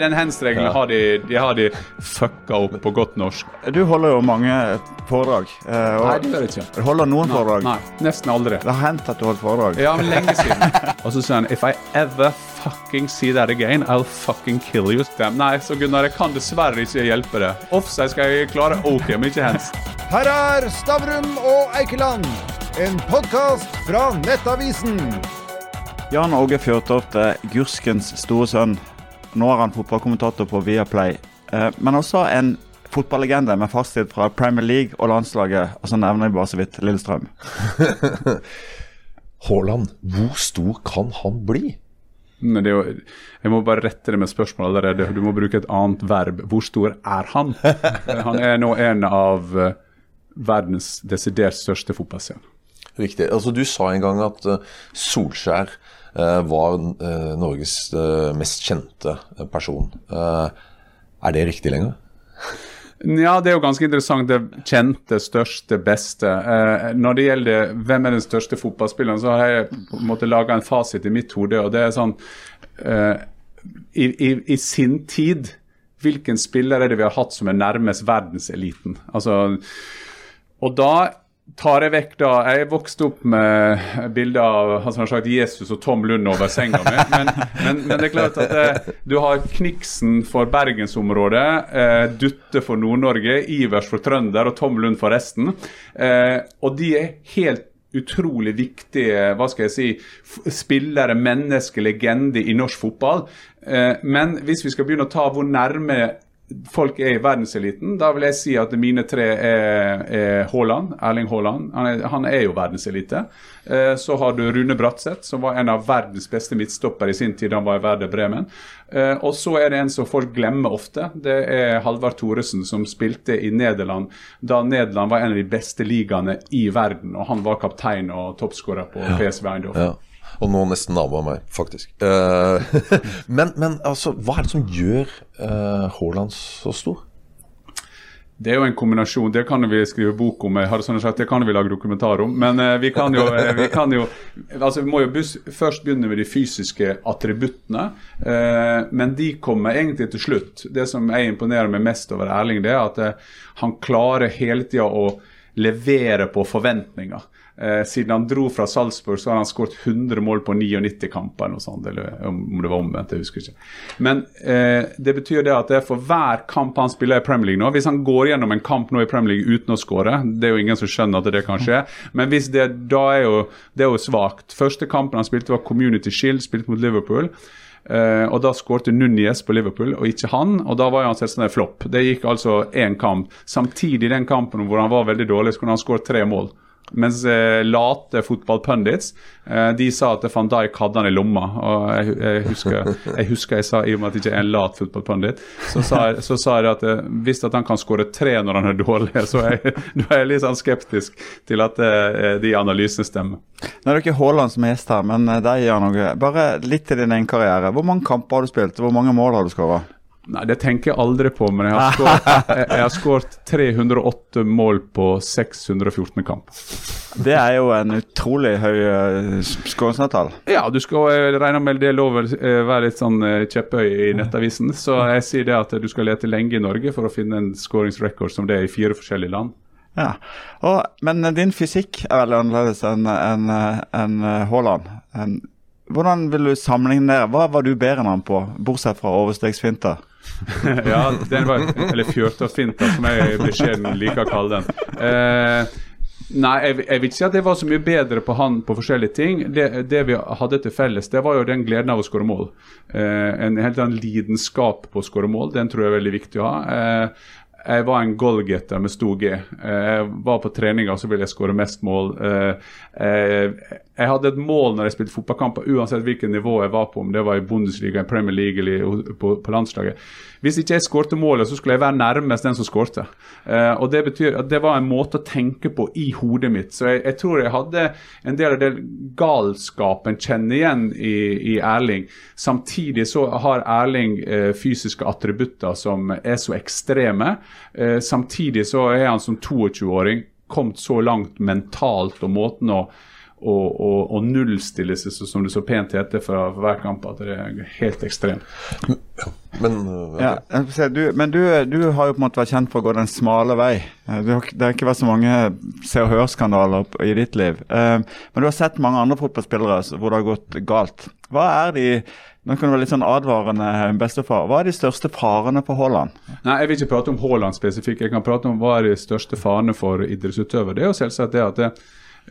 Den hands-regelen har de, de, har de fucka opp på godt norsk. Du holder jo mange foredrag. Eh, Nei, det gjør jeg ikke. Du holder noen nei, foredrag? Nei, nesten aldri. Det har hendt at du holdt foredrag? Ja, men lenge siden. Og så sier han If I ever fucking see that again, I'll fucking kill you. Nei, så Gunnar, jeg kan dessverre ikke hjelpe deg. Offside skal jeg klare ok, men ikke hands. Her er Stavrum og Eikeland, en podkast fra Nettavisen. Jan Åge Fjørtoft er Gurskens store sønn. Nå er han fotballkommentator på Viaplay, eh, men også en fotballegende med fartstid fra Premier League og landslaget, og så nevner jeg bare så vidt Lillestrøm. Haaland, hvor stor kan han bli? Jo, jeg må bare rette det med spørsmål allerede. Du må bruke et annet verb. Hvor stor er han? Han er nå en av eh, verdens desidert største fotballstjerner. Riktig. Altså, du sa en gang at uh, Solskjær var uh, Norges mest kjente person. er det riktig lenger? Ja, det er jo ganske interessant. Det kjente, største, beste. når det gjelder hvem er den største fotballspilleren, så har jeg på en måte laga en fasit i mitt hode. og det er sånn i, i, i sin tid hvilken spiller er det vi har hatt som er nærmest verdenseliten? Altså, og da tar jeg vekk da Jeg vokste opp med bilder av han sagt, Jesus og Tom Lund over senga mi. Men, men, men, det er klart at det, eh, du har Kniksen for bergensområdet, eh, Dutte for Nord-Norge, Ivers for Trønder og Tom Lund for resten. Eh, og de er helt utrolig viktige hva skal jeg si, spillere, mennesker, legende i norsk fotball. Eh, men hvis vi skal begynne å ta hvor nærme folk er i verdenseliten, da vil jeg si at mine tre er, er Haaland, Erling Haaland. Han er, han er jo verdenselite. Eh, så har du Rune Bratseth, som var en av verdens beste midtstopper i sin tid han var i Werder Bremen. Eh, og så er det en som folk glemmer ofte. Det er Halvard Thoresen, som spilte i Nederland da Nederland var en av de beste ligaene i verden. Og han var kaptein og toppskårer på PSV Eindhoven. Ja. Og nå nesten nabo av meg, faktisk. Uh, men, men, altså, hva er det som gjør uh, Haaland så stor? Det er jo en kombinasjon. Det kan vi skrive bok om. Sånn Det kan vi lage dokumentar om. Men uh, vi kan jo, vi kan jo altså vi må jo først begynne med de fysiske attributtene. Men de kommer egentlig til slutt. Det som jeg imponerer meg mest over Erling, det er at han klarer hele tida å levere på forventninger. Eh, siden han dro fra Salzburg, så har han skåret 100 mål på 99 kamper. eller sånt, eller om det var omvendt, jeg husker ikke. Men eh, det betyr det at det er for hver kamp han spiller i Premier League nå Hvis han går gjennom en kamp nå i Premier League uten å skåre, det er jo ingen som skjønner at det kan skje, men hvis det, da er jo, det er jo svakt. Første kampen han spilte, var Community Shield, spilte mot Liverpool. Uh, og Da skårte Núñez på Liverpool, og ikke han. og Da var han selvstendig flopp. Det gikk altså én kamp. Samtidig den kampen hvor han var veldig dårlig, så kunne han skåret tre mål. Mens eh, late fotballpundits eh, de sa at van Dijk hadde han i lomma. og Jeg, jeg, husker, jeg, husker, jeg sa, i og med at jeg ikke er en lat fotballpundit, så, så, sa jeg at eh, hvis at han kan skåre tre når han er dårlig, så er jeg, er jeg litt sånn skeptisk til at eh, de analysene stemmer. Nå er det ikke Haaland som er gjest her, men eh, gjør noe. Bare litt til din egen karriere. Hvor mange kamper har du spilt? Hvor mange mål har du skåra? Nei, det tenker jeg aldri på, men jeg har skåret 308 mål på 614 kamp. Det er jo en utrolig høy uh. Ja, du skal uh, regne med det lov å uh, være litt sånn kjepphøy i Nettavisen. Så jeg sier det at du skal lete lenge i Norge for å finne en skåringsrekord som det er i fire forskjellige land. Ja, Og, Men din fysikk er veldig annerledes enn en, en Haaland. En, hvordan vil du sammenligne det? Hva var du bedre enn han på, bortsett fra overstegsfinter? ja, den var, eller fjørtoftfinta, som jeg beskjeden liker å kalle den. Eh, Nei, jeg, jeg, vil ikke si at det var så mye bedre på han på forskjellige ting. Det, det vi hadde til felles, det var jo den gleden av å skåre mål. Eh, en helt annen lidenskap på å skåre mål. Den tror jeg er veldig viktig å ha. Eh, jeg var en goalgetter med stor G. Eh, jeg var på treninger så ville jeg skåre mest mål. Eh, eh, jeg hadde et mål når jeg spilte fotballkamper, uansett hvilket nivå jeg var på, om det var i Bundesliga, Premier League eller på, landslaget. Hvis ikke jeg skårte målet, så skulle jeg være nærmest den som skårte. Uh, og Det betyr at det var en måte å tenke på i hodet mitt. Så jeg, jeg tror jeg hadde en del av den galskapen kjenner igjen i, i, Erling. Samtidig så har Erling fysiske attributter som er så ekstreme. Uh, samtidig så er han som 22-åring kommet så langt mentalt og måten å å, å, å nullstille seg, som det så pent heter, fra hver kamp, at det er helt ekstremt. Men øh, Ja, du, men du, du har jo på en måte vært kjent for å gå den smale vei. Eh, har, det har ikke vært så mange Se og Hør-skandaler i ditt liv. Eh, men du har sett mange andre fotballspillere hvor det har gått galt. Hva er de nå kan du være litt sånn advarende, bestefar. Hva er de største farene for Haaland? Nei, Jeg vil ikke prate om Haaland spesifikt. Jeg kan prate om hva er de største farene for idrettsutøver. Det er jo selvsagt det at det,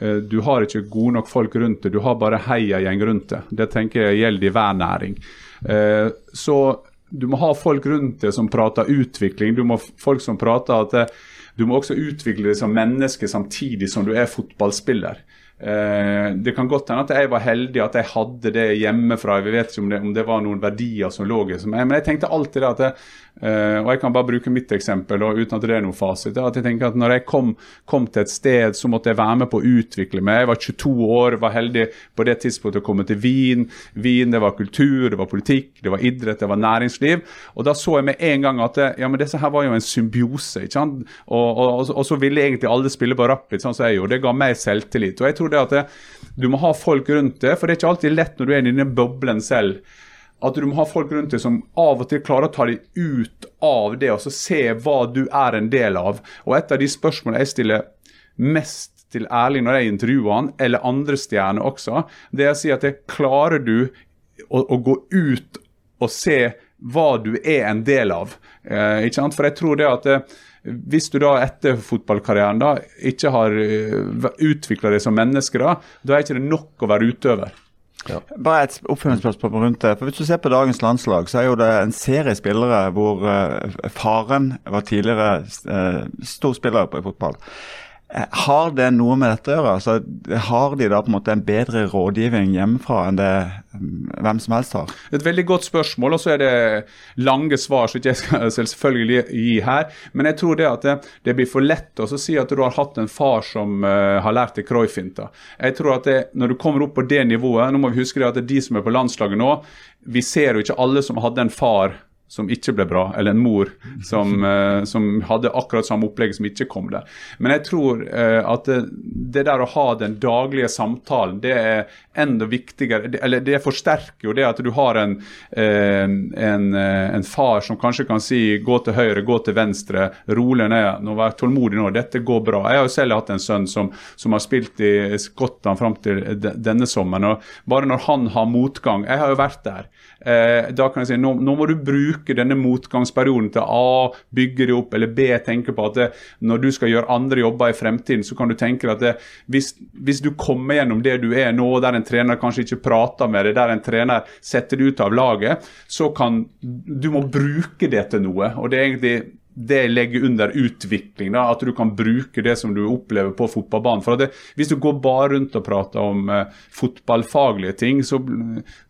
eh, du har ikke gode nok folk rundt det. Du har bare heiagjeng rundt det. Det tenker jeg gjelder i hver næring. Eh, Så du må ha folk rundt det som prater utvikling. Du må ha folk som prater at det, du må også utvikle deg som menneske samtidig som du er fotballspiller. Eh, det kan godt hende at jeg var heldig at jeg hadde det hjemmefra. Vi vet ikke om det, om det var noen verdier som lå i jeg, Men jeg tenkte alltid det at jeg, eh, Og jeg kan bare bruke mitt eksempel og uten at det er noen fasit. at jeg tenker at når jeg kom, kom til et sted, så måtte jeg være med på å utvikle meg. Jeg var 22 år, var heldig på det tidspunktet å komme til Wien. Wien, det var kultur, det var politikk, det var idrett, det var næringsliv. Og da så jeg med en gang at ja, men disse her var jo en symbiose. ikke sant? Og, og, og, så ville egentlig alle spille på rapid, sånn som jeg gjorde. Det ga meg selvtillit. Og jeg tror det at det, du må ha folk rundt deg, for det er ikke alltid lett når du er i denne boblen selv. At du må ha folk rundt deg som av og til klarer å ta deg ut av det og så se hva du er en del av. Og et av de spørsmålene jeg stiller mest til Erling når jeg intervjuer han, eller andre stjerner også, det er å si at det klarer du å, å gå ut og se hva du er en del av. Eh, ikke sant? For jeg tror det at eh, hvis du da etter fotballkarrieren da ikke har uh, utvikla deg som menneske, da, da er ikke det nok å være utøver. Bare et oppfølgingsspørsmål rundt det. For Hvis du ser på dagens landslag, så er jo det en serie spillere hvor eh, faren var tidligere eh, stor spiller i fotball. Eh, Har det noe med dette å gjøre? Altså, har de da på en måte en bedre rådgivning hjemmefra enn det mm, hvem som helst har? Et veldig godt spørsmål, og så er det lange svar som ikke jeg skal selvfølgelig gi her. Men jeg tror det at det, det blir for lett å si at du har hatt en far som uh, har lært deg Cruyff-finta. Jeg tror at det, Når du kommer opp på det nivået Nå må vi huske at det er de som er på landslaget nå, vi ser jo ikke alle som hadde en far som ikke ble bra, eller en mor som, eh, som hadde akkurat samme opplegg som ikke kom der. Men jeg tror eh, at det, det der å ha den daglige samtalen, det er enda viktigere. Eller det forsterker jo det at du har en, eh, en, eh, en far som kanskje kan si gå til høyre, gå til venstre, rolig ned, nå vær tålmodig nå, dette går bra. Jeg har jo selv hatt en sønn som, som har spilt i Skottland fram til denne sommeren. og Bare når han har motgang Jeg har jo vært der. Eh, da kan jeg si nå, nå må du bruke denne motgangsperioden til A, bygge det opp, eller B, tenke på at det, når du skal gjøre andre jobber i fremtiden, så kan du tenke at det, hvis, hvis du kommer gjennom det du er nå, der en trener kanskje ikke prater med deg, der en trener setter deg ut av laget, så kan du må bruke det til noe. og det er egentlig det legger under utvikling. Da, at du kan bruke det som du opplever på fotballbanen. For det, Hvis du går bare rundt og prater om eh, fotballfaglige ting, så,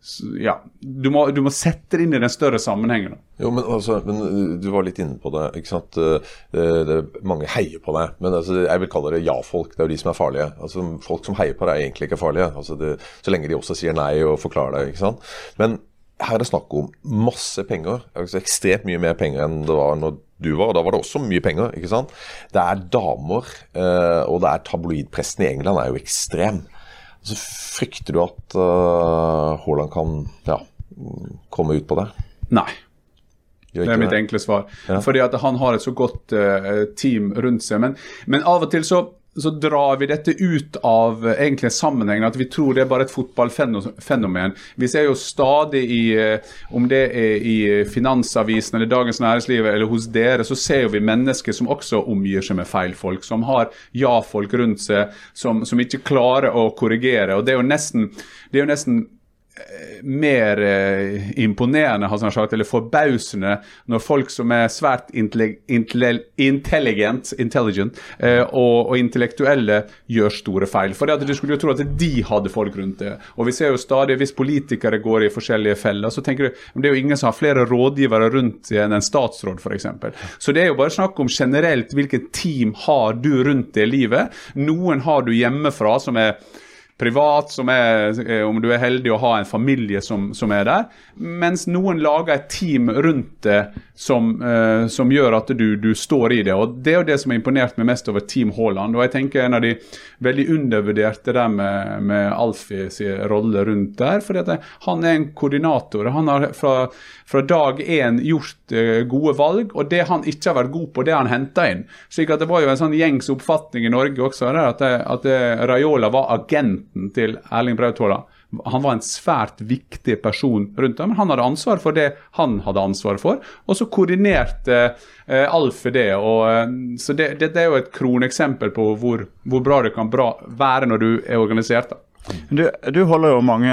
så ja, du må, du må sette det inn i den større sammenhengen. Da. Jo, men, altså, men uh, Du var litt inne på det. ikke sant? Uh, det, mange heier på deg. Men altså, jeg vil kalle det ja-folk. Det er jo de som er farlige. Altså, Folk som heier på deg, er egentlig ikke farlige. Altså, det, så lenge de også sier nei og forklarer det. ikke sant? Men her er det snakk om masse penger. Altså, ekstremt mye mer penger enn det var når du var. og Da var det også mye penger. ikke sant? Det er damer, uh, og det er tabloidpressen i England er jo ekstrem. Så frykter du at uh, Haaland kan ja, komme ut på det? Nei. Det er mitt enkle svar. Ja. Fordi at han har et så godt eh, team rundt seg. Men, men av og til så, så drar vi dette ut av eh, egentlig sammenhengen. At vi tror det er bare et fotballfenomen. Vi ser jo stadig i eh, Om det er i Finansavisen eller Dagens Næringsliv eller hos dere, så ser vi mennesker som også omgir seg med feil folk. Som har ja-folk rundt seg, som, som ikke klarer å korrigere. og det er jo nesten, det er jo nesten mer eh, imponerende, har sagt, eller forbausende, når folk som er svært intelli- intelli- intelligent, intelligent eh, og, og intellektuelle, gjør store feil. For det at Du skulle jo tro at de hadde folk rundt det. Og vi ser jo stadig, Hvis politikere går i forskjellige feller, så tenker du men det er jo ingen som har flere rådgivere rundt enn en statsråd, f.eks. Så det er jo bare snakk om generelt hvilket team har du rundt det livet. Noen har du hjemmefra som er privat, som er, eh, om du er heldig å ha en familie som, som er der. Mens noen lager et team rundt det som, eh, som gjør at du, du, står i det. og Det er jo det som har imponert meg mest over Team Haaland. og jeg tenker En av de veldig undervurderte der med, med Alfie sin rolle rundt der. fordi at Han er en koordinator. Han har fra, fra dag én gjort uh, gode valg, og det han ikke har vært god på, det har han henta inn. slik at Det var jo en sånn gjengs oppfatning i Norge også, der, at, at det, var agent assistenten til Erling Braut Haaland. Han var en svært viktig person rundt ham, han hadde ansvar for det han hadde ansvar for. Og så koordinerte eh, Alf det. Og, eh, så det, det, det, er jo et kroneksempel på hvor, hvor bra det kan bra være når du er organisert. da. Du, du, holder jo mange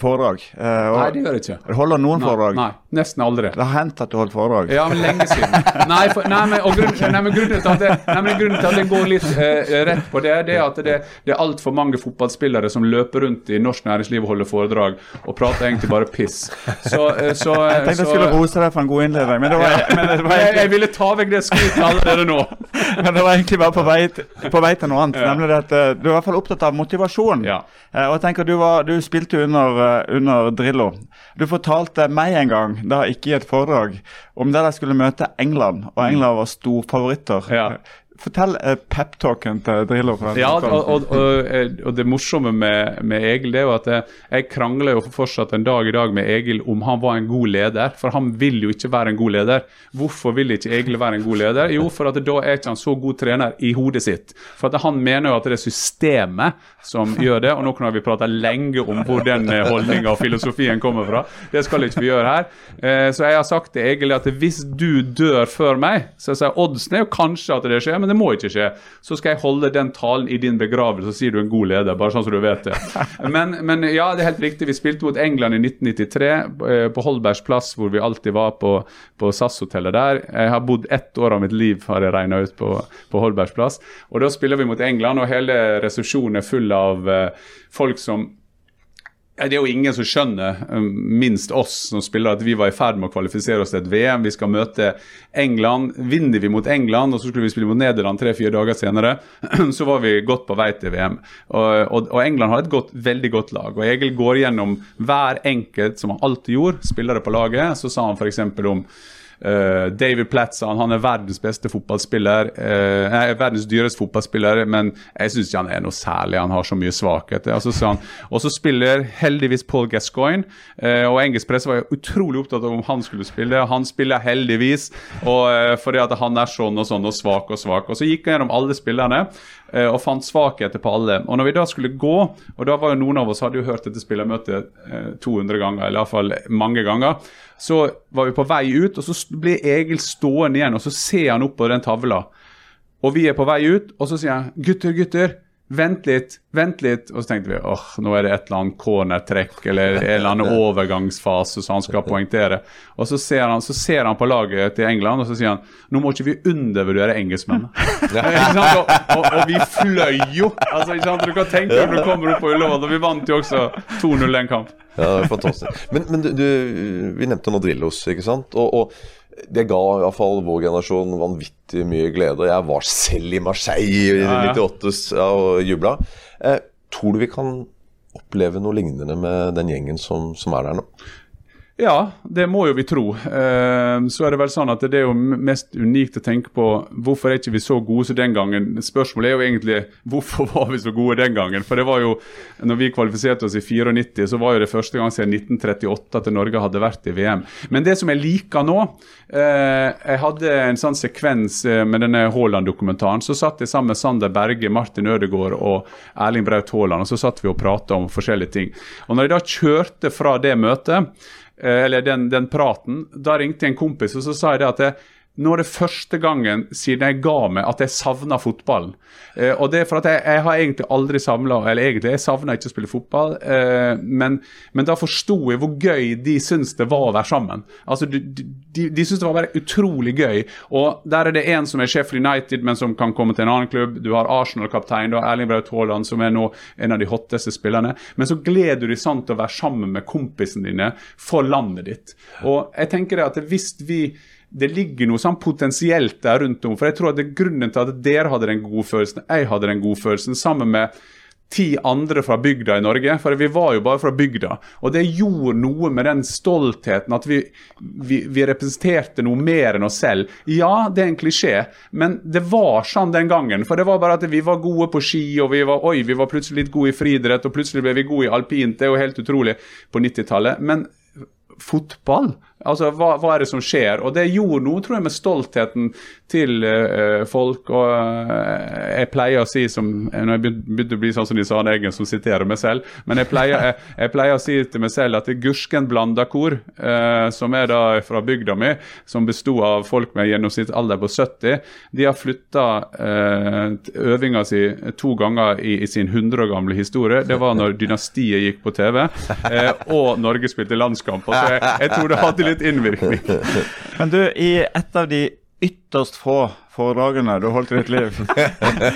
foredrag. Eh, nei, det gjør jeg ikke. Du holder noen nei, foredrag? Nei, nesten aldri. Det har hendt at du holdt foredrag? Ja, men lenge siden. nei, for, nei, men, grunnen, nei, men, grunnen til at det, nei, grunnen til at det går litt eh, rett på det, det er at det, det er altfor mange fotballspillere som løper rundt i norsk næringsliv og holder foredrag og prater egentlig bare piss. Så, eh, så Jeg tenkte jeg skulle rose deg for en god innledning, men det var, men det var egentlig, jeg, jeg, ville ta vekk det skrytet allerede nå. men det var egentlig bare på vei, på vei til noe annet, ja. nemlig at eh, du er i hvert fall opptatt av motivasjon. Ja. Eh, og jeg tenker du, var, du spilte under, uh, under, Drillo. Du fortalte meg en gang, da ikke i et foredrag, om der jeg skulle møte England, og England var storfavoritter. Ja. Fortell uh, peptalken til Drillo. ja, og, og, og, og, det morsomme med, med, Egil det er jo at jeg, jeg krangler jo fortsatt en dag i dag med Egil om han var en god leder. For han vil jo ikke være en god leder. Hvorfor vil ikke Egil være en god leder? Jo, for at da er ikke han så god trener i hodet sitt. For at han mener jo at det er systemet som gjør det. Og nå kan vi prate lenge om hvor den eh, holdninga og filosofien kommer fra. Det skal ikke vi gjøre her. Eh, så jeg har sagt til Egil at hvis du dør før meg, så sier oddsen er jo kanskje at det skjer, men det må ikke skje. Så skal jeg holde den talen i din begravelse, så sier du en god leder. Bare sånn så du vet det. Men, men ja, det er helt riktig. Vi spilte mot England i 1993 eh, på Holbergs plass, hvor vi alltid var på, på SAS-hotellet der. Jeg har bodd ett år av mitt liv, har jeg regna ut, på, på Holbergs plass. Og da spiller vi mot England, og hele resepsjonen er full av uh, folk som det er jo ingen som skjønner, um, minst oss som spiller, at vi var i ferd med å kvalifisere oss til et VM. Vi skal møte England. Vinner vi mot England, og så skulle vi spille mot Nederland tre-fire dager senere, så var vi godt på vei til VM. Og, og, og England har et godt, veldig godt lag. Og Egil går gjennom hver enkelt, som han alltid gjorde, spillere på laget. Så sa han f.eks. om Uh, David Platzan han er verdens beste fotballspiller. Uh, nei, verdens dyreste fotballspiller, men jeg syns ikke han er noe særlig. Han har så mye svakheter. Altså, og så spiller heldigvis Paul Gascoigne, uh, og engelsk presse var utrolig opptatt av om han skulle spille. Han spiller heldigvis, og fordi at han er sånn og sånn og svak og svak. Og Så gikk han gjennom alle spillerne og fant svakheter på alle. Og når vi da skulle gå, og da var jo noen av oss hadde jo hørt dette spillermøtet 200 ganger, eller iallfall mange ganger, så var vi på vei ut, og så blir Egil stående igjen, og så ser han opp på den tavla. Og vi er på vei ut, og så sier han 'gutter, gutter'. Vent litt, vent litt. Og så tenkte vi åh, nå er det et eller annet cornertrekk eller en eller annen overgangsfase som han skal poengtere. Og så ser, han, så ser, han, på laget til England og så sier han nå må ikke vi undervurdere engelskmennene. og, og, og, vi fløy jo! Altså, ikke sant? Du kan tenke deg når du kommer opp på Ullevål, og vi vant jo også 2-0 den kamp. Ja, fantastisk. Men, men du, du, vi nevnte nå Drillos, ikke sant. og, og det ga i hvert fall vår generasjon vanvittig mye glede. Jeg var selv i Marseille i ja, ja. 98 ja, og jubla. Eh, tror du vi kan oppleve noe lignende med den gjengen som, som er der nå? Ja, det må jo vi tro. Eh, så er det vel sånn at det er jo mest unikt å tenke på hvorfor er ikke vi så gode som den gangen. Spørsmålet er jo egentlig hvorfor var vi så gode den gangen. For det var jo, når vi kvalifiserte oss i 94, så var jo det første gang siden 1938 at Norge hadde vært i VM. Men det som jeg liker nå eh, Jeg hadde en sånn sekvens eh, med denne Haaland-dokumentaren. Så satt jeg sammen med Sander Berge, Martin Ødegaard og Erling Braut Haaland, og så satt vi og prata om forskjellige ting. Og når jeg da kjørte fra det møtet eller den, den, praten. Da ringte jeg en kompis og så sa jeg at det, nå er det første gangen siden jeg ga meg at jeg savna fotballen. Eh, og det er for at jeg, jeg har egentlig aldri savna Eller egentlig, jeg savna ikke å spille fotball, eh, men, men, da forsto jeg hvor gøy de syns det var å være sammen. Altså, De, de, de syns det var bare utrolig gøy. Og der er det en som er Sheffield United, men som kan komme til en annen klubb. Du har Arsenal-kaptein, Erling Braut Haaland, som er nå en av de hotteste spillerne. Men så gleder du deg sånn til å være sammen med kompisene dine for landet ditt. Og jeg tenker det at hvis vi det ligger noe sånn potensielt der rundt om. For jeg tror at det er grunnen til at dere hadde den gode følelsen, jeg hadde den gode følelsen, sammen med ti andre fra bygda i Norge, for vi var jo bare fra bygda. Og det gjorde noe med den stoltheten, at vi, vi, vi representerte noe mer enn oss selv. Ja, det er en klisjé, men det var sånn den gangen. For det var bare at vi var gode på ski, og vi var, oi, vi var plutselig litt gode i friidrett, og plutselig ble vi gode i alpint. Det er jo helt utrolig på 90-tallet. Men fotball Altså, hva, hva, er det som skjer? Og det gjorde noe, tror jeg, med stoltheten til uh, folk. Og uh, jeg pleier å si, som, når jeg begynte å bli sånn som de sa Eggen, som siterer meg selv, men jeg pleier, jeg, jeg pleier, å si til meg selv at det Gursken blandakor, uh, som er da fra bygda mi, som besto av folk med gjennomsnitt alder på 70, de har flytta øvinga si to ganger i, i sin 100 år gamle historie. Det var når Dynastiet gikk på TV, og Norge spilte landskamp. Så jeg, jeg tror det hadde litt innvirkning. Men du, i et av de ytterst få foredragene du holdt i ditt liv,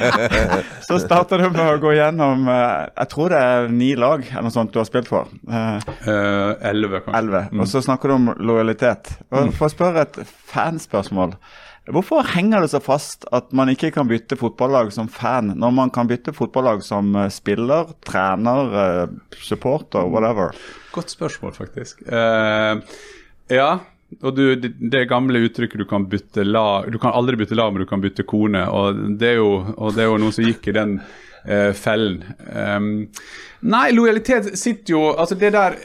så starter du med å gå gjennom eh, Jeg tror det er ni lag eller noe sånt du har spilt for. Eh, elleve, kanskje. 11. Og så snakker du om lojalitet. Og mm. For å spørre et fanspørsmål. Hvorfor henger det så fast at man ikke kan bytte fotballag som fan, når man kan bytte fotballag som eh, spiller, trener, supporter, whatever? Godt spørsmål, faktisk. Uh, ja, og du, det gamle uttrykket du kan bytte lag Du kan aldri bytte lag, men du kan bytte kone. Og det er jo, det er jo noen som gikk i den eh, fellen. Um, nei, lojalitet sitter jo Altså, det der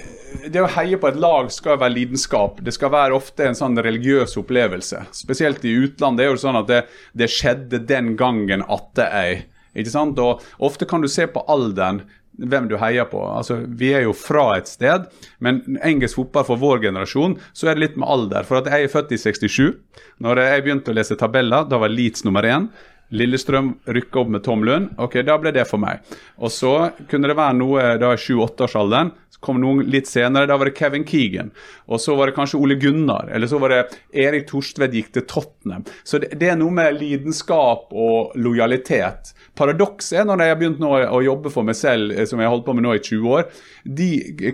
det å heie på et lag skal være lidenskap. Det skal være ofte en sånn religiøs opplevelse. Spesielt i utlandet. Det er jo sånn at det, det skjedde den gangen at det er. Ikke sant? Og Ofte kan du se på alderen hvem du heier på. Altså, Vi er jo fra et sted, men engelsk fotball for vår generasjon, så er det litt med alder. For at jeg er født i 67. Når jeg begynte å lese tabeller, da var Leeds nummer én. Lillestrøm rykka opp med Tom Lund. Ok, da ble det for meg. Og så kunne det være noe da i sju-åtteårsalderen. Så kom noen litt senere, da var det Kevin Keegan. Og så var det kanskje Ole Gunnar. Eller så var det Erik Torstvedt gikk til Tottenham. Så det, det er noe med lidenskap og lojalitet Paradokset er når jeg har begynt nå å jobbe for meg selv, eh, som jeg har holdt på med nå i 20 år, de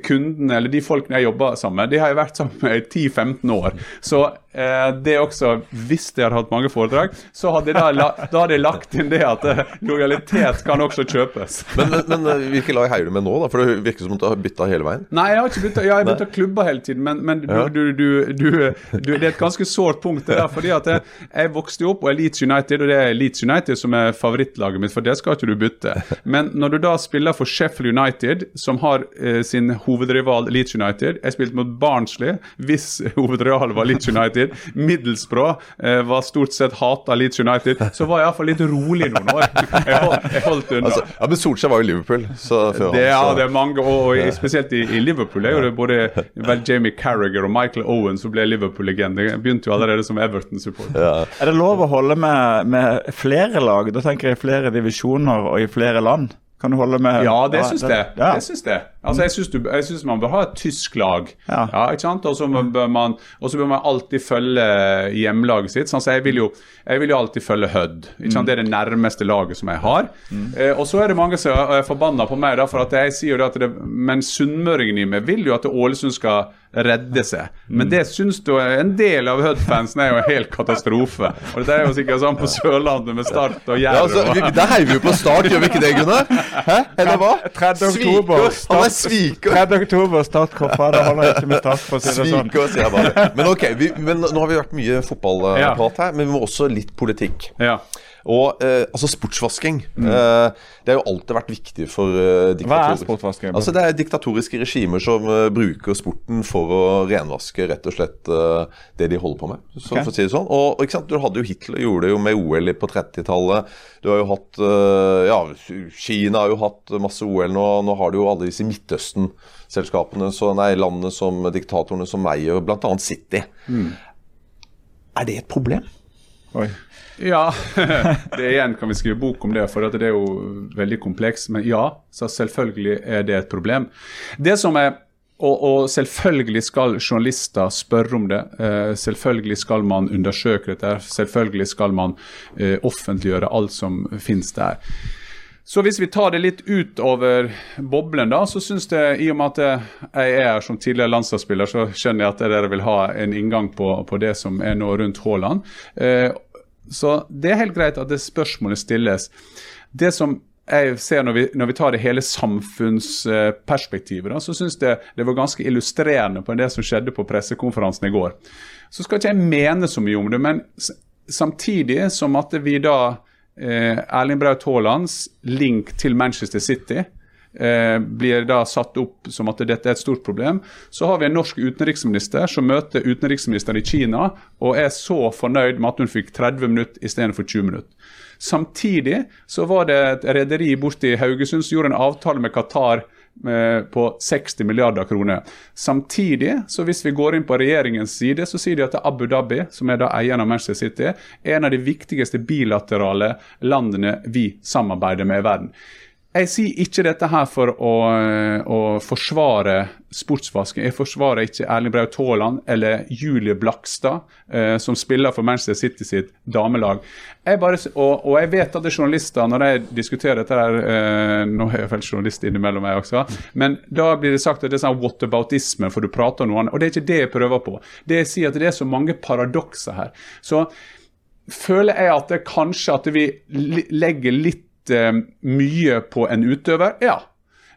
kundene eller de folkene jeg jobber sammen med, de har jeg vært sammen med i 10-15 år. Så eh, det også, hvis jeg hadde hatt mange foredrag, så hadde jeg da, da hadde jeg lagt inn det at eh, lojalitet kan også kjøpes. Men, men, men eh, hvilke lag heier du med nå, da? For det virker som om du har bytta hele veien. Nei, jeg har ikke bytta. Ja, jeg bytta klubber hele tiden, men, men ja. du, du, du, det er et ganske sårt punkt. det der, fordi at jeg, jeg vokste jo opp og er Leeds United, og det er Leeds United som er favorittlaget mitt, for det skal ikke du bytte. Men når du da spiller for Sheffield United, som har eh, sin hovedrival Leeds United. Jeg spilte mot Barnsley, hvis hovedrivalet var Leeds United. Middelsbrå eh, var stort sett hata Leeds United. Så var jeg iallfall litt rolig noen år. Jeg holdt, jeg holdt unna. Altså, ja, Men Solskjær var jo Liverpool. Så det, ja, det er mange, og, og spesielt i, i, Liverpool er jo det både vel Jamie Carriager og Michael Owen som ble Liverpool-legende. Begynte jo allerede som Everton-supporter. Ja. Er det lov å holde med, med flere lag? Da tenker jeg flere divisjoner og i flere land? Kan du holde med Ja, det syns jeg. Ja. Jeg syns det. Altså, jeg syns, du, jeg syns man bør ha et tysk lag. Ja. ja ikke sant? Og så bør, man, bør man alltid følge hjemlaget sitt. Sånn, så jeg vil, jo, jeg vil jo alltid følge Hødd. Ikke sant? Mm. Det er det nærmeste laget som jeg har. Mm. Eh, og så er det mange som er forbanna på meg, da, for at jeg sier jo at det, men sunnmøringen i meg vil jo at Ålesund skal redde seg. Men det syns du en del av Hødd-fansen er jo en hel katastrofe. Og det er jo sikkert sånn på Sørlandet med Start og Jerv. Ja, altså, der heier vi jo på Start, gjør vi ikke det, Gunnar? Hæ? Eller hva? 30. oktober. Han er sviker. 3. oktober, Start-koppa. Det holder ikke med Start, for å si det sånn. Sviker, sier jeg bare. Men ok, vi, men nå har vi vært mye fotballprat her, men vi må også litt politikk. Ja. Og eh, altså sportsvasking mm. eh, Det har jo alltid vært viktig for eh, Hva er sportsvasking? Altså Det er diktatoriske regimer som eh, bruker sporten for å renvaske rett og slett eh, det de holder på med. Så, okay. for å si det sånn. Og, og, ikke sant, Du hadde jo Hitler gjorde det jo med OL på 30-tallet. Du har jo hatt eh, Ja, Kina har jo hatt masse OL nå. Nå har du jo alle disse Midtøsten-selskapene, så nei, landene som diktatorene som eier bl.a. City. Mm. Er det et problem? Oi. Ja, det igjen kan vi skrive bok om det, for det er jo veldig komplekst. Men ja, så selvfølgelig er det et problem. Det som er og, og, selvfølgelig skal journalister spørre om det. Uh, selvfølgelig skal man undersøke dette. Selvfølgelig skal man uh, offentliggjøre alt som finnes der. Så hvis vi tar det litt utover boblen, da, så syns jeg, i og med at jeg er her som tidligere landslagsspiller, så skjønner jeg at dere vil ha en inngang på, på det som er nå rundt Haaland. Eh, så det er helt greit at det spørsmålet stilles. Det som jeg ser når vi, når vi tar det hele samfunnsperspektivet, da, så syns jeg det var ganske illustrerende på det som skjedde på pressekonferansen i går. Så skal ikke jeg mene så mye om det, men samtidig som at vi da Erling Braut Haalands link til Manchester City eh, blir da satt opp som at dette er et stort problem. Så har vi en norsk utenriksminister som møter utenriksministeren i Kina og er så fornøyd med at hun fikk 30 minutter istedenfor 20 minutter. Samtidig så var det et rederi borti Haugesund som gjorde en avtale med Qatar eh, på 60 milliarder kroner. Samtidig, så hvis vi går inn på regjeringens side, så sier de at Abu Dhabi, som er da eieren av Manchester City, er en av de viktigste bilaterale landene vi samarbeider med i verden. Jeg sier ikke dette her for å, å forsvare sportsvasken. Jeg forsvarer ikke Erling Braut Haaland eller Julie Blakstad, eh, som spiller for Manchester City sitt damelag. Jeg bare, og, og, jeg vet at det er journalister, når jeg diskuterer dette der eh, Nå er jeg vel journalist innimellom, jeg også. Men da blir det sagt at det er sånn whataboutisme, for du prater om noe annet. Og det er ikke det jeg prøver på. Det jeg sier at det er så mange paradokser her. Så føler jeg at det kanskje at vi legger litt uh, mye på en utøver? Ja.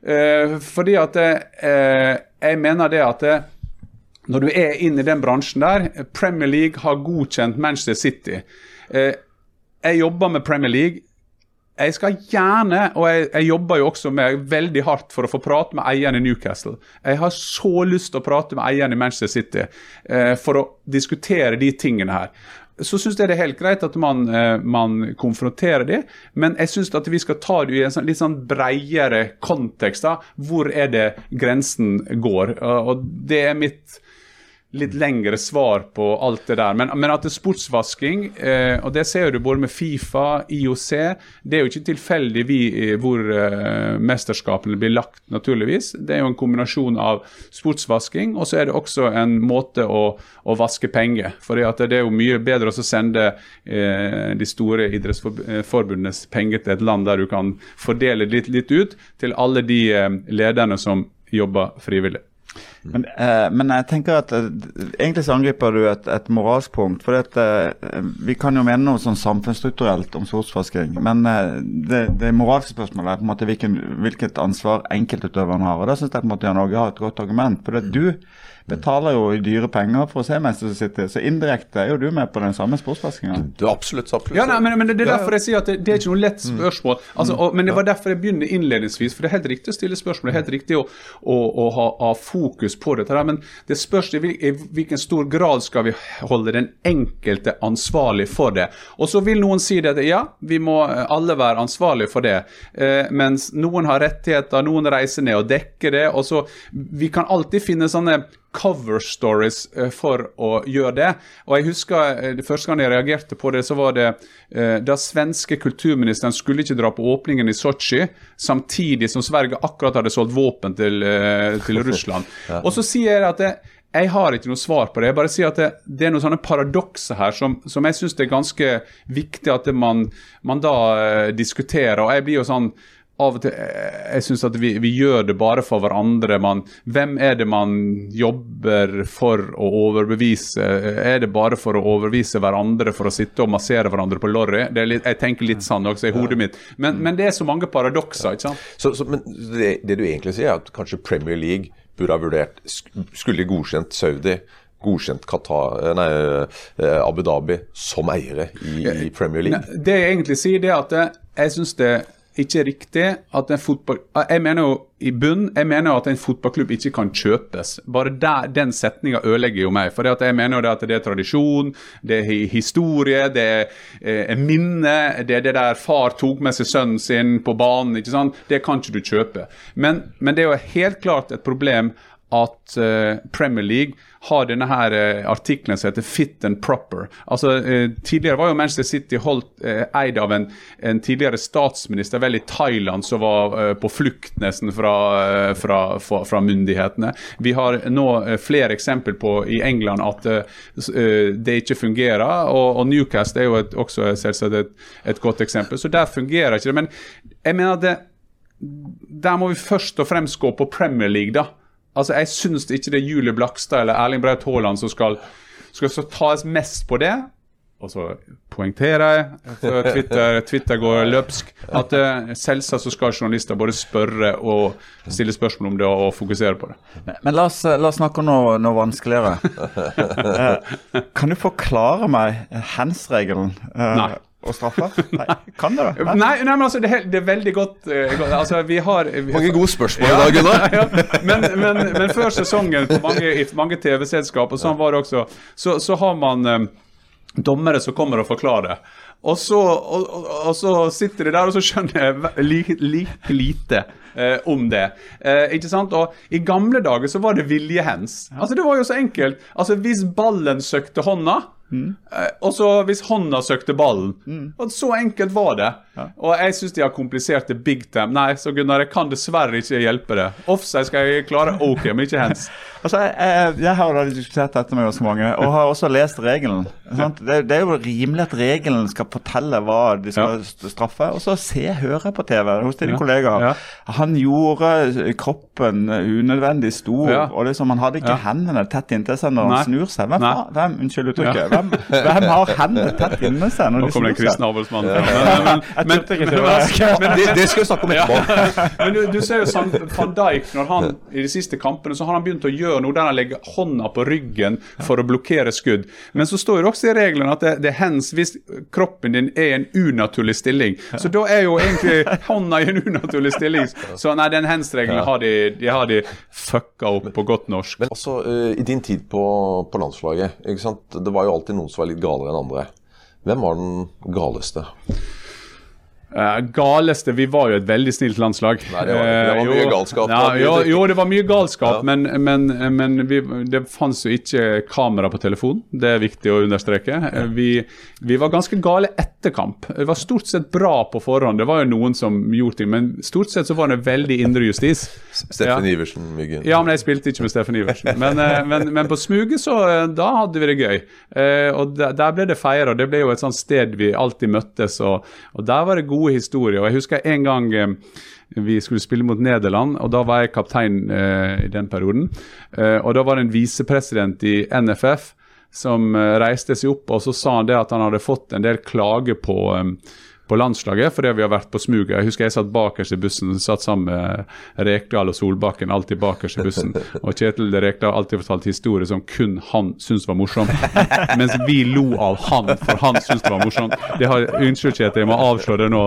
Uh, fordi at uh, jeg mener det at når du er inne i den bransjen der Premier League har godkjent Manchester City. jeg jobber med Premier League. Jeg skal gjerne, og jeg, jeg, jobber jo også med veldig hardt for å få prate med eieren i Newcastle. Jeg har så lyst til å prate med eieren i Manchester City eh, for å diskutere de tingene her så syns jeg det er helt greit at man, eh, man konfronterer dem, men jeg syns at vi skal ta det i en sånn, litt sånn bredere kontekst. da, Hvor er det grensen går? Og Det er mitt litt lengre svar på alt det der. Men, men at det er sportsvasking, eh, og det ser du både med Fifa, IOC Det er jo ikke tilfeldig vi, eh, hvor eh, mesterskapene blir lagt, naturligvis. Det er jo en kombinasjon av sportsvasking, og så er det også en måte å, å vaske penger. For det er jo mye bedre å sende eh, de store idrettsforbundenes penger til et land der du kan fordele litt, litt ut til alle de eh, lederne som jobber frivillig. Men, eh, men, jeg tenker at eh, egentlig så angriper du et, et moralsk punkt. For eh, vi kan jo mene noe sånn samfunnsstrukturelt om sortsvasking. Men eh, det, det moralske spørsmålet er på en måte hvilken, hvilket ansvar enkeltutøveren har. Og da syns jeg på en måte Jan Åge har et godt argument. For det, du betaler jo dyre penger for å se Manchester City, så indirekte er jo du med på den samme sportsvaskinga. Du, absolutt, absolutt. Ja, nei, men, men, det er derfor jeg sier at det, det er ikke noe lett mm. spørsmål. Altså, og, men det var derfor jeg begynner innledningsvis, for det er helt riktig å stille spørsmål. Det er helt riktig å, å, å ha, ha, fokus på dette. Men det spørs i hvilken stor grad skal vi holde den enkelte ansvarlig for det. Og så vil noen si det at ja, vi må alle være ansvarlige for det. Eh, mens noen har rettigheter, noen reiser ned og dekker det. og så Vi kan alltid finne sånne cover stories eh, for å gjøre det. Og jeg husker eh, det Første gang jeg reagerte på det, så var det eh, da svenske kulturministeren skulle ikke dra på åpningen i Sotsji, samtidig som Sverige akkurat hadde solgt våpen til, til Russland. Og så sier jeg at det, jeg har ikke noe svar på det. Jeg bare sier at det, det er noen sånne paradokser her som, som jeg syns er ganske viktig at man, man da eh, diskuterer. og jeg blir jo sånn av og til eh, Jeg syns at vi, vi, gjør det bare for hverandre. Man, hvem er det man jobber for å overbevise? Er det bare for å overbevise hverandre for å sitte og massere hverandre på lorry? jeg tenker litt sånn også i hodet mitt. Men, men, det er så mange paradokser. ikke sant? Så, så, men det, det, du egentlig sier, er at kanskje Premier League burde ha vurdert Skulle godkjent Saudi godkjent Qatar, eh, nei, eh, Abu Dhabi som eiere i, Premier League? Det jeg egentlig sier, det er at jeg syns det ikke riktig at en fotball... Jeg mener jo i bunn jeg mener jo at en fotballklubb ikke kan kjøpes. Bare der, Den setninga ødelegger jo meg. For jeg mener jo det at det er tradisjon, det er historie, det er eh, minne. Det er det der far tok med seg sønnen sin på banen. ikke sant? Det kan ikke du kjøpe. Men, men det er jo helt klart et problem at uh, Premier League har denne her uh, artikkelen som heter 'fit and proper'. Altså, uh, Tidligere var jo Manchester City holdt eid av en, en, tidligere statsminister vel i Thailand som var på flukt nesten fra, fra, fra, fra, myndighetene. Vi har nå flere eksempel på i England at det ikke fungerer. Og, og Newcast er jo et, også selvsagt et, et, godt eksempel. Så der fungerer ikke det. Men jeg mener at det, der må vi først og fremst gå på Premier League. da Altså, Jeg syns ikke det er Julie Blakstad eller Erling Braut Haaland som skal, skal tas mest på det. Og så poengterer jeg, før Twitter, Twitter går løpsk, at uh, selvsagt så skal journalister både spørre og stille spørsmål om det og fokusere på det. Men, men la, oss, la, oss, snakke om noe, noe vanskeligere. uh, kan du forklare meg hands-regelen? Uh, Nei og straffer? Nei, kan det da? Nei, nei, men altså, det er, det er veldig godt uh, altså, vi har, vi, Mange gode spørsmål ja, i dag, Gunnar. ja, men, men, men, før sesongen på mange, i mange TV-selskap, og sånn var det også, så, så har man um, dommere som kommer og forklarer. Og så, og, og, og så, sitter de der, og så skjønner jeg like, li, lite eh, om det. Eh, ikke sant? Og I gamle dager så var det viljehens. Altså, det var jo så enkelt. Altså, Hvis ballen søkte hånda, mm. eh, og så hvis hånda søkte ballen mm. og Så enkelt var det. Ja. Og jeg syns de har komplisert det big time. Nei, så Gunnar, jeg kan dessverre ikke hjelpe det. Offside skal jeg klare ok, men ikke hands. altså, jeg, jeg, jeg har diskutert dette med oss mange, og har også lest regelen. Det, det, er jo rimelig at regelen skal fortelle hva de skal ja. straffe. Og så se, høre på TV hos dine ja. kollegaer. Ja. Han gjorde kroppen unødvendig stor, og liksom, han hadde ikke hendene tett inntil seg når han snur seg. Hvem, hvem unnskyld uttrykket, hvem, hvem, har hendene tett inntil seg når de snur seg? Nå kommer det en kristen avholdsmann. Det, det, skal vi snakke om etterpå. men du, du, ser jo sånn, Van Dijk når han i de siste kampene så har han begynt å gjøre noe der han legger hånda på ryggen for å blokkere skudd. Men så står det også i reglene at det, det er hands hvis kroppen din er i en unaturlig stilling. Så da er jo egentlig hånda i en unaturlig stilling. Så nei, den hands-regelen har de, de, har de fucka opp på godt norsk. Men uh, i din tid på, på landslaget, det var jo alltid noen som var litt galere enn andre. Hvem var den galeste? Uh, galeste Vi var jo et veldig snilt landslag. Nei, det var, det var eh, mye galskap. Ja, jo, jo, det var mye galskap, ja. men, men, men vi, det fantes jo ikke kamera på telefon. Det er viktig å understreke. Ja. vi, vi, var ganske gale etter kamp. Vi var stort sett bra på forhånd. Det var jo noen som gjorde ting, men stort sett så var det veldig indre justis. Steffen. Iversen, Myggen. Ja, men jeg spilte ikke med Steffen Iversen. Men, uh, men, men på smuget, så da hadde vi det gøy. og der, der, ble det feira. Det ble jo et sånt sted vi alltid møttes, og, og der var det gode gode historier. og Jeg husker en gang eh, vi skulle spille mot Nederland, og da var jeg kaptein eh, i den perioden. Eh, og Da var det en visepresident i NFF som eh, reiste seg opp og så sa han det at han hadde fått en del klager på eh, på landslaget fordi vi har vært på smuget. Jeg husker jeg satt bakerst i bussen, satt sammen med Rekdal og Solbakken alltid bakerst i bussen. Og Kjetil Rekdal har alltid fortalt historier som kun han syntes var morsom. Mens vi lo av han, for han syntes det var morsomt. Det har, unnskyld, Kjetil, jeg må avslå det nå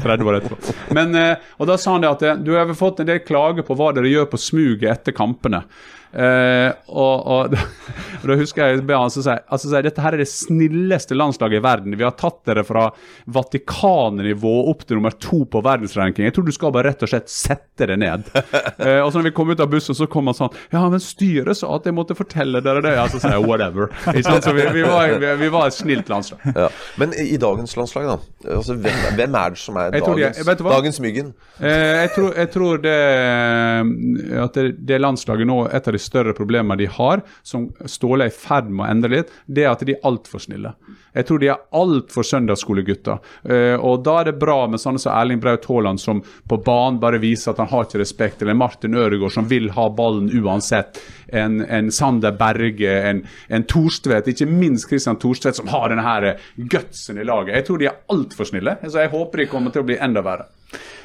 30 år etterpå. Men, eh, og Da sa han det at eh, du har fått en del klager på hva dere gjør på smuget etter kampene. Uh, og, og, og, da husker jeg be han sier altså, dette her er det snilleste landslaget i verden. Vi har tatt dere fra Vatikan nivå opp til nummer to på verdensranking. Jeg tror du skal bare rett og slett sette det ned. Uh, og så når vi kom ut av bussen, så kom han sånn Ja, men styret sa at jeg måtte fortelle dere det. Ja, så sier jeg whatever. Så vi, vi, var, vi, vi, var, et snilt landslag. Ja. Men i, i, dagens landslag, da? Altså, hvem, hvem, er det som er dagens, jeg, dagens Myggen? Uh, jeg, tror, jeg, tror, det at det, det landslaget nå et av de større problemer de har, som Ståle er i ferd med å endre litt, det er at de er altfor snille. Jeg tror de er altfor søndagsskolegutter. Uh, og da er det bra med sånne som Erling Braut Haaland, som på banen bare viser at han har ikke respekt, eller Martin Ødegaard, som vil ha ballen uansett. En, en Sander Berge, en, en Torstvedt, ikke minst Christian Torstvedt, som har denne gutsen i laget. Jeg tror de er altfor snille, så jeg håper de kommer til å bli enda verre.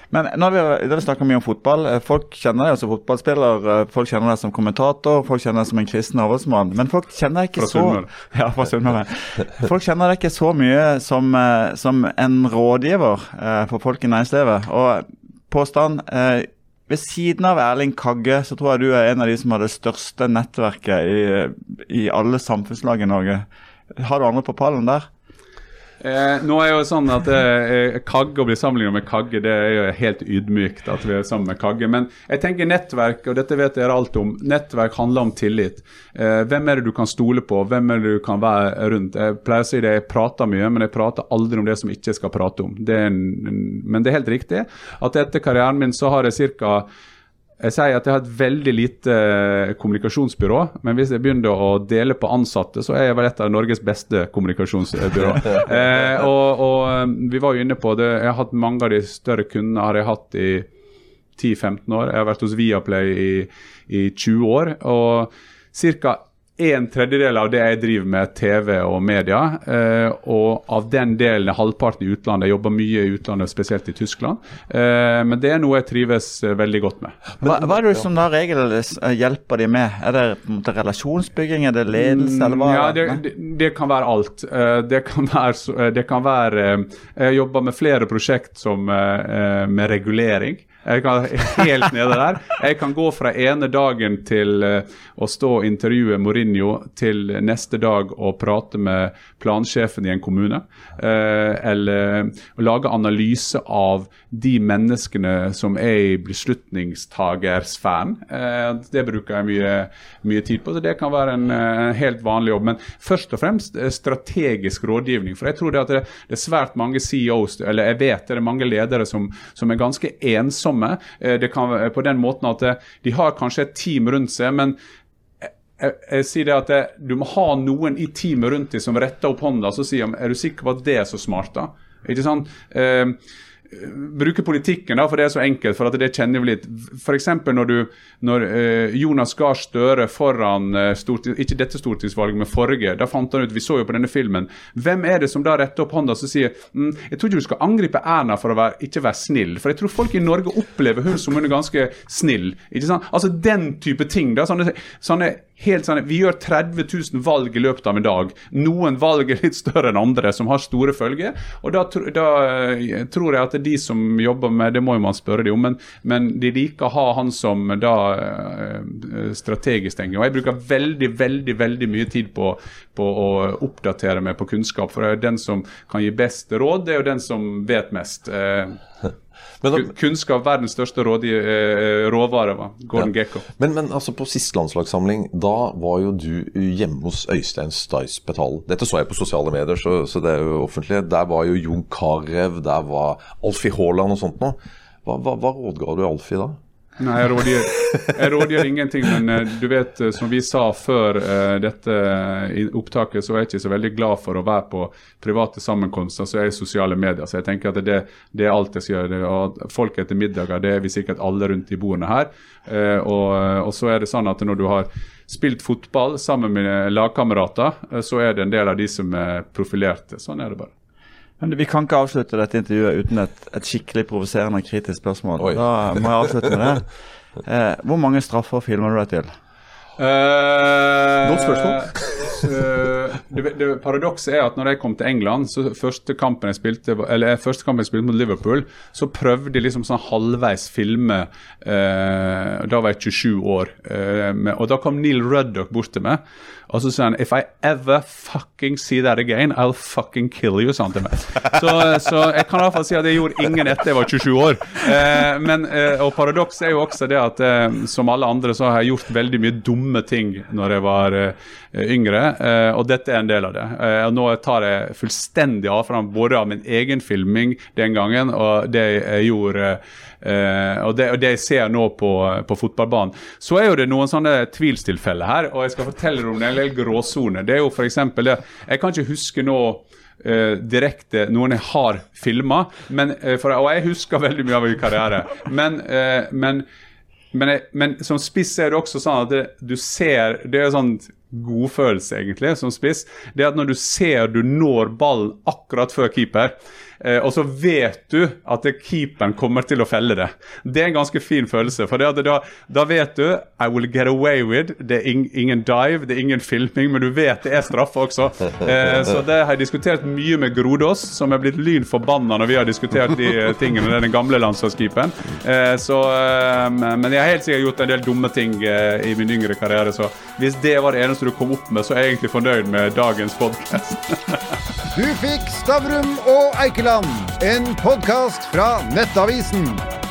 Men har vi, vi snakka mye om fotball. Eh, folk kjenner deg som fotballspiller, eh, folk kjenner deg som kommentator, folk kjenner deg som en kristen avholdsmann. Men folk kjenner deg ikke så ja, Folk kjenner deg ikke så mye som, eh, som en rådgiver for folk i næringslivet. Og påstand ved siden av Erling Kagge, så tror jeg du er en av de som har det største nettverket i, i alle samfunnslag i Norge. Har du andre på pallen der? Eh, nå er jo sånn at eh, Kagge Å bli sammenlignet med Kagge, det er jo helt ydmykt at vi er sammen med Kagge. Men jeg tenker nettverk, og dette vet dere alt om, nettverk handler om tillit. Eh, hvem er det du kan stole på, hvem er det du kan være rundt? Jeg pleier å si det, jeg prater mye, men jeg prater aldri om det som ikke skal prate om. Det en, men det er helt riktig at etter karrieren min så har jeg ca. Jeg sier at jeg har et veldig lite eh, kommunikasjonsbyrå, men hvis jeg begynner å dele på ansatte, så er jeg vel et av Norges beste kommunikasjonsbyrå. eh, og, og, eh, vi var jo inne på det, jeg har hatt mange av de større kundene har jeg hatt i 10-15 år. Jeg har vært hos Viaplay i, i 20 år. og ca. en tredjedel av det jeg driver med, TV og media. Eh, og av den delen er halvparten i utlandet. Jeg jobber mye i utlandet, spesielt i Tyskland. Eh, men det er noe jeg trives eh, veldig godt med. Hva, hva er det som da regel eh, hjelper de med? Er det måte relasjonsbygging, er det ledelse, eller hva? Ja, det, det, det kan være alt. Eh, Det kan være, det kan være Jeg jobber med flere prosjekt som med regulering. Jeg kan helt nede der. Jeg kan gå fra ene dagen til eh, å stå og intervjue Mourinho til neste dag og prate med plansjefen i en kommune. Eh, Eller å lage analyse av de menneskene som er i beslutningstagersfæren. Eh, Det bruker jeg mye, mye tid på. så Det kan være en eh, helt vanlig jobb. Men først og fremst eh, strategisk rådgivning. For jeg tror det at det er svært mange CEOs, eller jeg vet det er mange ledere som, som er ganske ensomme. Eh, Det kan være på den måten at eh, de har kanskje et team rundt seg, men jeg, jeg sier det at jeg, Du må ha noen i teamet rundt deg som retter opp hånda og sier om, er du sikker på at det er så smart. da? Ikke sant? Eh, bruke politikken, da, for det er så enkelt. for at det kjenner vi litt. F.eks. når, du, når eh, Jonas Gahr Støre foran eh, storting, ikke dette stortingsvalget, men forrige, da fant han ut, vi så jo på denne filmen, hvem er det som da retter opp hånda og sier mm, jeg tror ikke du skal angripe Erna for å være, ikke være snill. For jeg tror folk i Norge opplever hun som hun er ganske snill. ikke sant? Altså den type ting. da, sånne, sånne helt sånn, Vi gjør 30 000 valg i løpet av en dag. Noen valg er litt større enn andre, som har store følger. og Da, da eh, tror jeg at de som jobber med det, må jo man spørre dem om, men, men de liker å ha han som da eh, strategisk tenker. Og Jeg bruker veldig veldig, veldig mye tid på, på å oppdatere meg på kunnskap. For det er jo den som kan gi best råd, det er jo den som vet mest. Eh, Men, kunnskap, verdens største eh, råvare, var Gordon Gekko. men, men altså på siste landslagssamling, da var jo du hjemme hos Øystein Staispetal Dette så jeg på sosiale medier, så, så det er jo offentlig. Der var jo Jon Carew, der var Alfie Haaland og sånt noe. Hva, hva, hva rådga du Alfie da? Nei, jeg rådgir, jeg rådgir ingenting, men eh, du vet, eh, som vi sa før uh, dette opptaket, så er jeg ikke så veldig glad for å være på private sammenkomster så er i sosiale medier. Så jeg tenker at det, det er alt jeg skal gjøre. Og folk etter middager, det er vi sikkert alle rundt i bordene her. Uh, og, og så er det sånn at når du har spilt fotball sammen med lagkamerater, så er det en del av de som er profilerte. Sånn er det bare. Men vi kan ikke avslutte dette intervjuet uten et, et skikkelig provoserende kritisk spørsmål. Oi. Da må jeg avslutte med det. Eh, hvor mange straffer filmer du deg til? Uh, Godt spørsmål. det, det Paradokset er at når jeg kom til England, så første kampen jeg spilte Eller første kampen jeg spilte mot Liverpool, så prøvde de liksom sånn halvveis filme eh, Da var jeg 27 år. eh, med, og da kom Neil Ruddock bort til meg. Og så sier han If I ever fucking see that again, I'll fucking kill you, han til meg. Så, så jeg kan i hvert fall si at jeg gjorde ingen etter jeg var 27 år. Eh, men, eh, og paradokset er jo også det at eh, som alle andre så har jeg gjort veldig mye dumme ting når jeg var eh, yngre, eh, og dette er en del av det. Eh, og nå tar jeg fullstendig avstand både av min egen filming den gangen og det jeg gjorde og, det, og det jeg ser nå på, på fotballbanen. Så er jo det noen sånne tvilstilfeller her, og jeg skal fortelle dere om det del gråsoner. Det er jo f.eks. det Jeg kan ikke huske nå eh, direkte noen jeg har filma, uh, og jeg husker veldig mye av min karriere. Men, eh, men, men, jeg, men som spiss er det også sånn at det, du ser Det er sånn godfølelse, egentlig, som spiss. Det er at når du ser du når ballen akkurat før keeper, eh, og så vet du at keeperen kommer til å felle det. Det er en ganske fin følelse. For da, da vet du I will get away with. Det er ing, ingen dive, det er ingen filming, men du vet det er straffe også. Eh, så det har jeg diskutert mye med Grodås, som er blitt lyn forbanna når vi har diskutert de eh, tingene. Det er den gamle landslagskeeperen. Eh, eh, men jeg har helt sikkert gjort en del dumme ting eh, i min yngre karriere, så hvis det var det eneste du kom opp med, så er jeg egentlig fornøyd med dagens podkast. Du fikk Stavrum og Eikeland, en podkast fra Nettavisen.